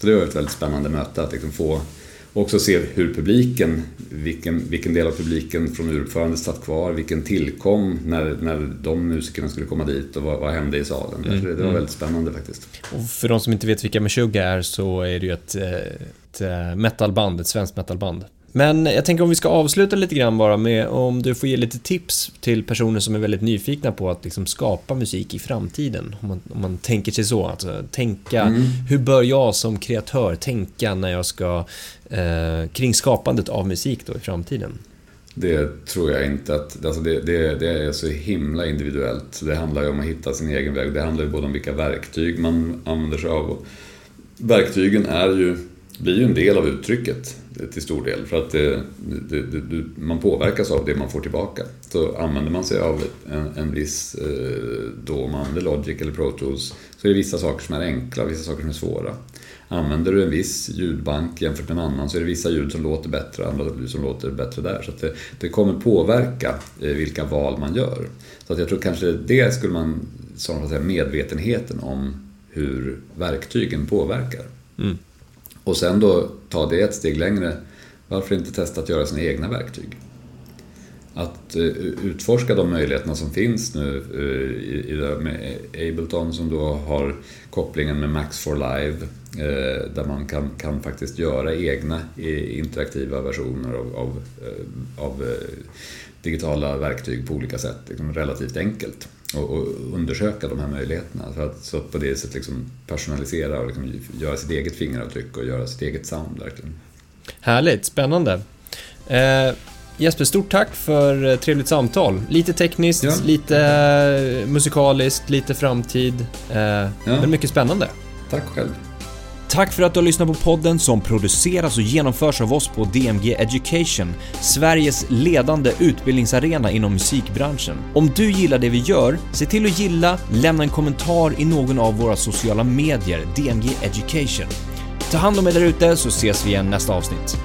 Så det var ett väldigt spännande möte att liksom få också se hur publiken, vilken, vilken del av publiken från uruppförandet satt kvar, vilken tillkom när, när de musikerna skulle komma dit och vad, vad hände i salen. Mm, det var mm. väldigt spännande faktiskt. Och för de som inte vet vilka Meshuggah är så är det ju ett, ett eh, metalband, ett svenskt metalband. Men jag tänker om vi ska avsluta lite grann bara med om du får ge lite tips till personer som är väldigt nyfikna på att liksom skapa musik i framtiden. Om man, om man tänker sig så, alltså tänka, mm. hur bör jag som kreatör tänka när jag ska eh, kring skapandet av musik då i framtiden? Det tror jag inte att, alltså det, det, det, är så himla individuellt. Det handlar ju om att hitta sin egen väg. Det handlar ju både om vilka verktyg man använder sig av. Verktygen är ju blir ju en del av uttrycket till stor del. För att eh, det, det, det, man påverkas av det man får tillbaka. Så använder man sig av en, en viss, eh, då man använder Logic eller Pro Tools, så är det vissa saker som är enkla och vissa saker som är svåra. Använder du en viss ljudbank jämfört med en annan så är det vissa ljud som låter bättre och andra ljud som låter bättre där. Så det, det kommer påverka eh, vilka val man gör. Så att jag tror kanske det skulle man, som att säga, medvetenheten om hur verktygen påverkar. Mm. Och sen då ta det ett steg längre. Varför inte testa att göra sina egna verktyg? Att eh, utforska de möjligheterna som finns nu eh, i, med Ableton som då har kopplingen med Max for Live eh, där man kan, kan faktiskt göra egna interaktiva versioner av, av, av digitala verktyg på olika sätt, liksom relativt enkelt och, och, undersöka de här möjligheterna. För att så på det sättet liksom personalisera och liksom göra sitt eget fingeravtryck och göra sitt eget sound verkligen. Härligt, spännande. Eh, Jesper, stort tack för eh, trevligt samtal. Lite tekniskt, ja. lite eh, musikaliskt, lite framtid. Eh, ja. Men mycket spännande. Tack själv. Tack för att du har lyssnat på podden som produceras och genomförs av oss på DMG Education, Sveriges ledande utbildningsarena inom musikbranschen. Om du gillar det vi gör, se till att gilla, lämna en kommentar i någon av våra sociala medier, DMG Education. Ta hand om er därute så ses vi igen nästa avsnitt.